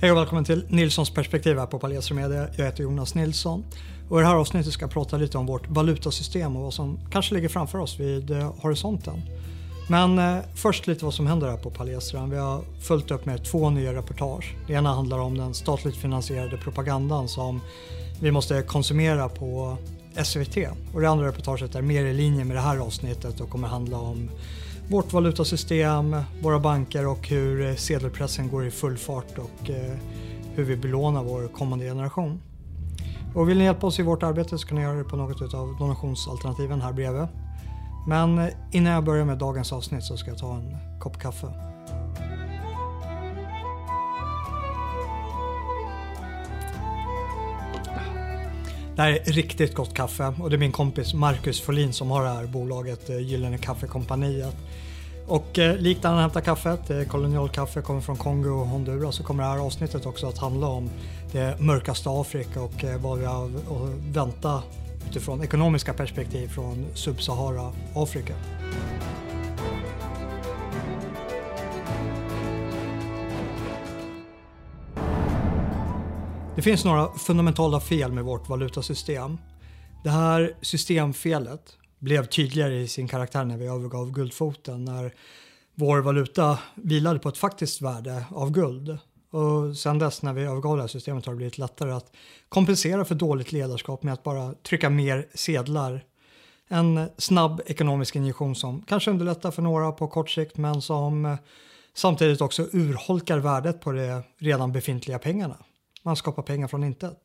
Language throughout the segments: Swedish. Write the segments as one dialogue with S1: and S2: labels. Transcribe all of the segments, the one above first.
S1: Hej och välkommen till Nilssons perspektiv här på Palestra Media. Jag heter Jonas Nilsson och i det här avsnittet ska jag prata lite om vårt valutasystem och vad som kanske ligger framför oss vid eh, horisonten. Men eh, först lite vad som händer här på Palestran. Vi har följt upp med två nya reportage. Det ena handlar om den statligt finansierade propagandan som vi måste konsumera på SVT. Och det andra reportaget är mer i linje med det här avsnittet och kommer handla om vårt valutasystem, våra banker och hur eh, sedelpressen går i full fart och eh, hur vi belånar vår kommande generation. Och vill ni hjälpa oss i vårt arbete så kan ni göra det på något av donationsalternativen här bredvid. Men eh, innan jag börjar med dagens avsnitt så ska jag ta en kopp kaffe. Det här är riktigt gott kaffe och det är min kompis Marcus Folin som har det här bolaget eh, Gyllene Kaffekompaniet. Och eh, likt när han hämtar kaffet, eh, kolonialkaffe kommer från Kongo och Honduras, så kommer det här avsnittet också att handla om det mörkaste Afrika och eh, vad vi har att vänta utifrån ekonomiska perspektiv från Subsahara Afrika. Det finns några fundamentala fel med vårt valutasystem. Det här systemfelet blev tydligare i sin karaktär när vi övergav guldfoten när vår valuta vilade på ett faktiskt värde av guld. Och sen dess när vi övergav det här systemet har det blivit lättare att kompensera för dåligt ledarskap med att bara trycka mer sedlar. En snabb ekonomisk injektion som kanske underlättar för några på kort sikt men som samtidigt också urholkar värdet på de redan befintliga pengarna. Man skapar pengar från intet.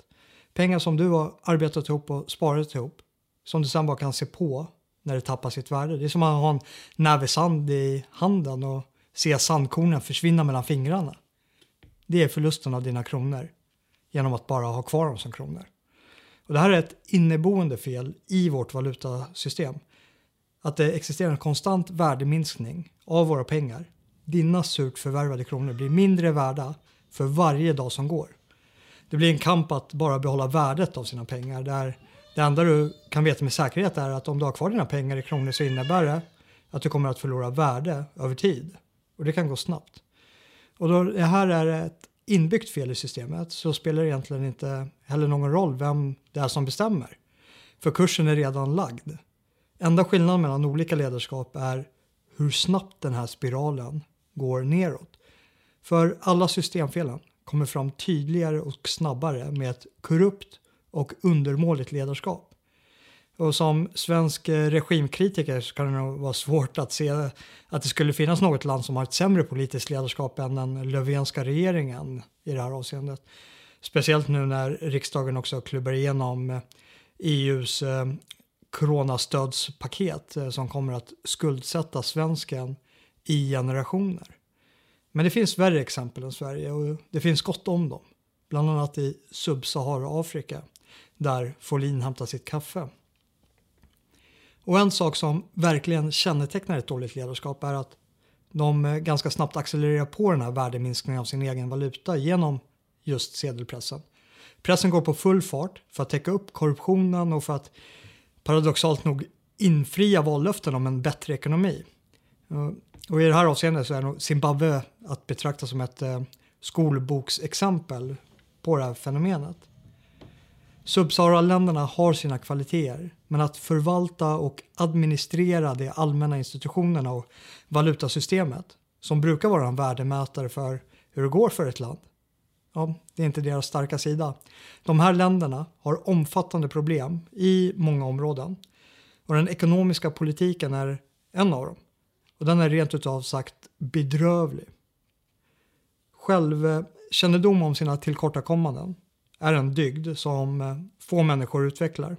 S1: Pengar som du har arbetat ihop och sparat ihop som du sen bara kan se på när det tappar sitt värde. Det är som att ha en näve sand i handen och se sandkornen försvinna mellan fingrarna. Det är förlusten av dina kronor genom att bara ha kvar dem som kronor. Och det här är ett inneboende fel i vårt valutasystem. Att det existerar en konstant värdeminskning av våra pengar. Dina surt förvärvade kronor blir mindre värda för varje dag som går. Det blir en kamp att bara behålla värdet av sina pengar där det enda du kan veta med säkerhet är att om du har kvar dina pengar i kronor så innebär det att du kommer att förlora värde över tid. Och det kan gå snabbt. Och då det här är ett inbyggt fel i systemet så spelar det egentligen inte heller någon roll vem det är som bestämmer. För kursen är redan lagd. Enda skillnaden mellan olika ledarskap är hur snabbt den här spiralen går neråt. För alla systemfelen kommer fram tydligare och snabbare med ett korrupt och undermåligt ledarskap. Och som svensk eh, regimkritiker så kan det nog vara svårt att se att det skulle finnas något land som har ett sämre politiskt ledarskap än den Löfvenska regeringen i det här avseendet. Speciellt nu när riksdagen också klubbar igenom eh, e EUs eh, coronastödspaket som kommer att skuldsätta svensken i generationer. Men det finns värre exempel än Sverige och det finns gott om dem. Bland annat i Subsahara-Afrika där Folin hämtar sitt kaffe. Och en sak som verkligen kännetecknar ett dåligt ledarskap är att de eh, ganska snabbt accelererar på den här värdeminskningen av sin egen valuta genom just sedelpressen. Pressen går på full fart för att täcka upp korruptionen och för att paradoxalt nog infria vallöften om en bättre ekonomi. Eh, och i det här avseendet så är nog Zimbabwe att betrakta som ett eh, skolboksexempel på det här fenomenet. Subsahara-länderna har sina kvaliteter, men att förvalta och administrera de allmänna institutionerna och valutasystemet, som brukar vara en värdemätare för hur det går för ett land, ja, det är inte deras starka sida. De här länderna har omfattande problem i många områden och den ekonomiska politiken är en av dem. Och den är rent utav sagt bedrövlig. Självkännedom om sina tillkortakommanden är en dygd som eh, få människor utvecklar.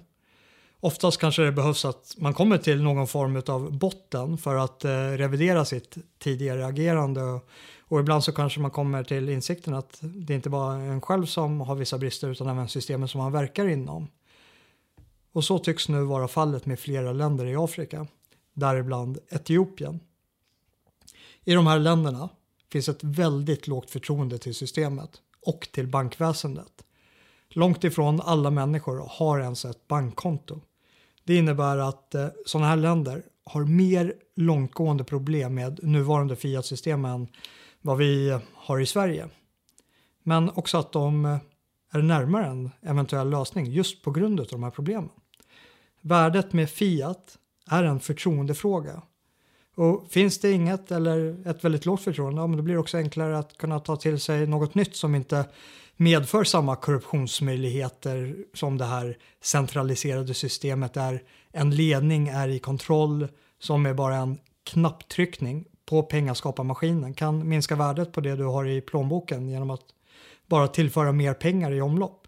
S1: Oftast kanske det behövs att man kommer till någon form av botten för att eh, revidera sitt tidigare agerande och ibland så kanske man kommer till insikten att det inte bara är en själv som har vissa brister utan även systemet som man verkar inom. Och så tycks nu vara fallet med flera länder i Afrika, däribland Etiopien. I de här länderna finns ett väldigt lågt förtroende till systemet och till bankväsendet. Långt ifrån alla människor har ens ett bankkonto. Det innebär att eh, sådana här länder har mer långtgående problem med nuvarande fiat-system än vad vi har i Sverige. men också att de eh, är närmare en eventuell lösning just på grund av de här problemen. Värdet med Fiat är en förtroendefråga. Och finns det inget eller ett väldigt lågt förtroende, ja, men då blir det också enklare att kunna ta till sig något nytt som inte medför samma korruptionsmöjligheter som det här centraliserade systemet där en ledning är i kontroll som med bara en knapptryckning på pengaskaparmaskinen kan minska värdet på det du har i plånboken genom att bara tillföra mer pengar i omlopp.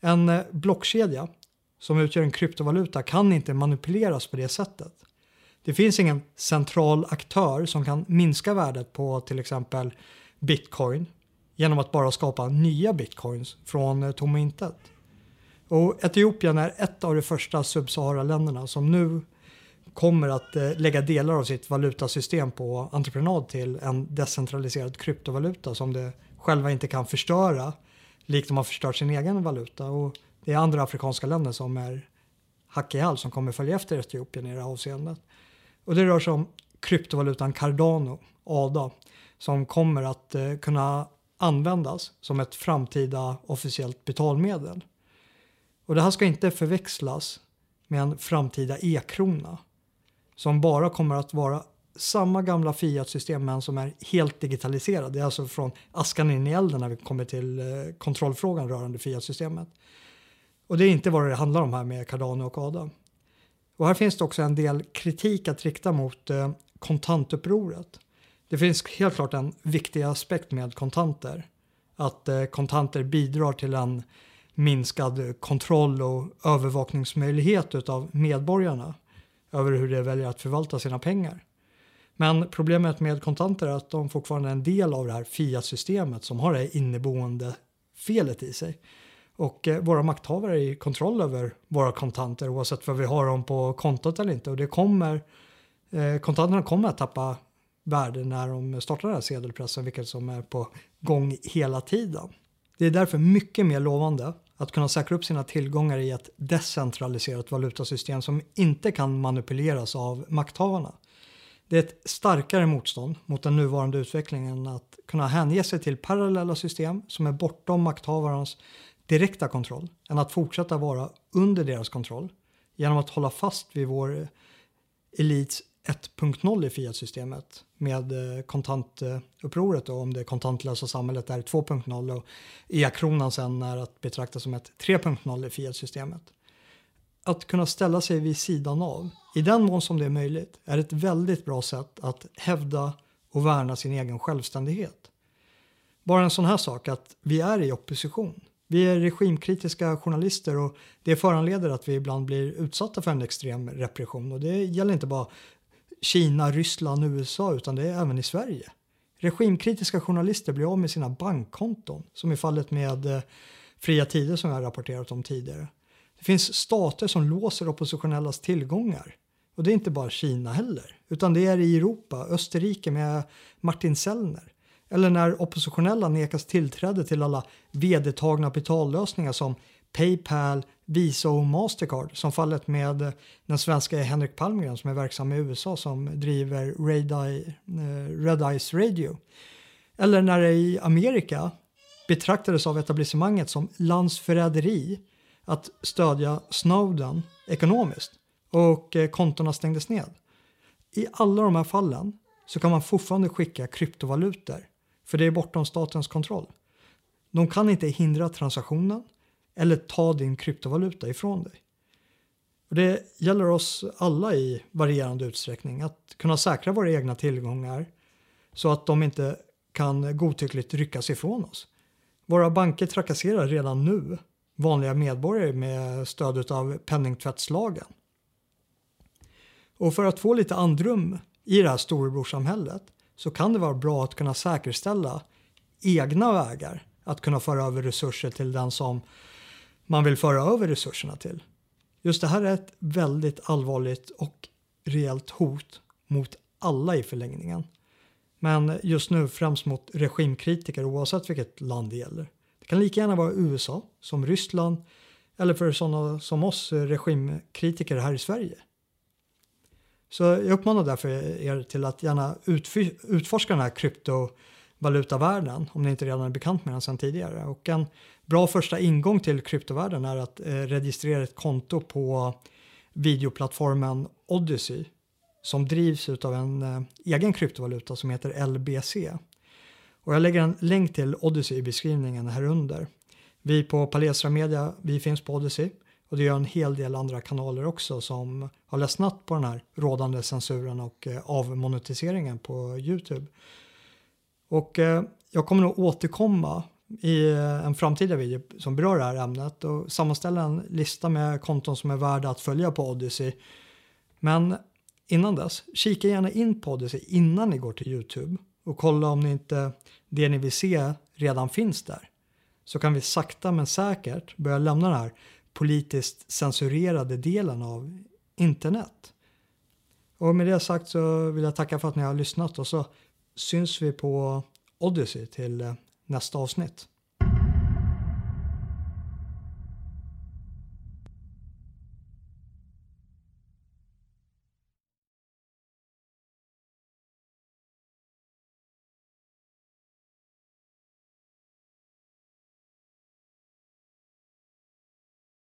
S1: En eh, blockkedja som utgör en kryptovaluta kan inte manipuleras på det sättet. Det finns ingen central aktör som kan minska värdet på till exempel bitcoin genom att bara skapa nya bitcoins från eh, tomma intet. Och Etiopien är ett av de första subsahara-länderna som nu kommer att eh, lägga delar av sitt valutasystem på entreprenad till en decentraliserad kryptovaluta som de själva inte kan förstöra likt de har förstört sin egen valuta. Och det är andra afrikanska länder som är hack i hall som kommer följa efter Etiopien i det här avseendet. Och det rör sig om kryptovalutan Cardano, ADA, som kommer att eh, kunna användas som ett framtida officiellt betalmedel. Och det här ska inte förväxlas med en framtida e-krona som bara kommer att vara samma gamla Fiat-system men som är helt digitaliserad. Det är alltså från askan in i elden när vi kommer till eh, kontrollfrågan rörande Fiat-systemet. Och det är inte vad det handlar om här med Cardano och ADA. Och här finns det också en del kritik att rikta mot eh, kontantupproret. Det finns helt klart en viktig aspekt med kontanter. Att eh, kontanter bidrar till en minskad kontroll och övervakningsmöjlighet av medborgarna över hur de väljer att förvalta sina pengar. Men problemet med kontanter är att de fortfarande är en del av det här Fiat-systemet som har det inneboende felet i sig. Och eh, våra makthavare är i kontroll över våra kontanter oavsett vad vi har dem på kontot eller inte. Och det kommer, eh, kontanterna kommer att tappa värde när de startar den här sedelpressen, vilket som är på gång hela tiden. Det är därför mycket mer lovande att kunna säkra upp sina tillgångar i ett decentraliserat valutasystem som inte kan manipuleras av makthavarna. Det är ett starkare motstånd mot den nuvarande utvecklingen att kunna hänge sig till parallella system som är bortom makthavarnas direkta kontroll än att fortsätta vara under deras kontroll genom att hålla fast vid vår eh, elits 1.0 i Fiat-systemet med eh, kontantupproret eh, och om det kontantlösa samhället är 2.0 och e-kronan sen är att betrakta som ett 3.0 i Fiat-systemet. Att kunna ställa sig vid sidan av, i den mån som det är möjligt, är ett väldigt bra sätt att hävda och värna sin egen självständighet. Bara en sån här sak att vi är i opposition. Vi är regimkritiska journalister och det föranleder att vi ibland blir utsatta för en extrem repression och det gäller inte bara Kina, Ryssland, USA utan det är även i Sverige. Regimkritiska journalister blir av med sina bankkonton som i fallet med eh, Fria Tider som jag rapporterat om tidigare. Det finns stater som låser oppositionellas tillgångar. Och det är inte bara Kina heller, utan det är i Europa, Österrike med Martin Sellner. Eller när oppositionella nekas tillträde till alla vedertagna betallösningar som Paypal, Visa och Mastercard som fallet med den svenska Henrik Palmgren som är verksam i USA som driver Red, Eye, eh, Red Eyes Radio. Eller när det i Amerika betraktades av etablissemanget som landsförräderi att stödja Snowden ekonomiskt och eh, kontona stängdes ned. I alla de här fallen så kan man fortfarande skicka kryptovalutor för det är bortom statens kontroll. De kan inte hindra transaktionen eller ta din kryptovaluta ifrån dig. Och det gäller oss alla i varierande utsträckning att kunna säkra våra egna tillgångar så att de inte kan godtyckligt ryckas ifrån oss. Våra banker trakasserar redan nu vanliga medborgare med stöd av penningtvättslagen. Och för att få lite andrum i det här storebrorssamhället så kan det vara bra att kunna säkerställa egna vägar att kunna föra över resurser till den som man vill föra över resurserna till. Just det här är ett väldigt allvarligt och reellt hot mot alla i förlängningen. Men just nu främst mot regimkritiker oavsett vilket land det gäller. Det kan lika gärna vara USA som Ryssland eller för sådana som oss regimkritiker här i Sverige. Så jag uppmanar därför er till att gärna utforska den här kryptovalutavärlden om ni inte redan är bekant med den sedan tidigare. Och en bra första ingång till kryptovärlden är att eh, registrera ett konto på videoplattformen Odyssey som drivs av en eh, egen kryptovaluta som heter LBC. Och jag lägger en länk till Odyssey i beskrivningen här under. Vi på Palestra Media, vi finns på Odyssey och det gör en hel del andra kanaler också som har ledsnat på den här rådande censuren och eh, avmonetiseringen på Youtube. Och eh, jag kommer nog återkomma i eh, en framtida video som berör det här ämnet och sammanställa en lista med konton som är värda att följa på Odyssey. Men innan dess, kika gärna in på Odyssey innan ni går till Youtube och kolla om ni inte det ni vill se redan finns där. Så kan vi sakta men säkert börja lämna det här politiskt censurerade delen av internet. Och med det sagt så vill jag tacka för att ni har lyssnat och så syns vi på Odyssey till eh, nästa avsnitt.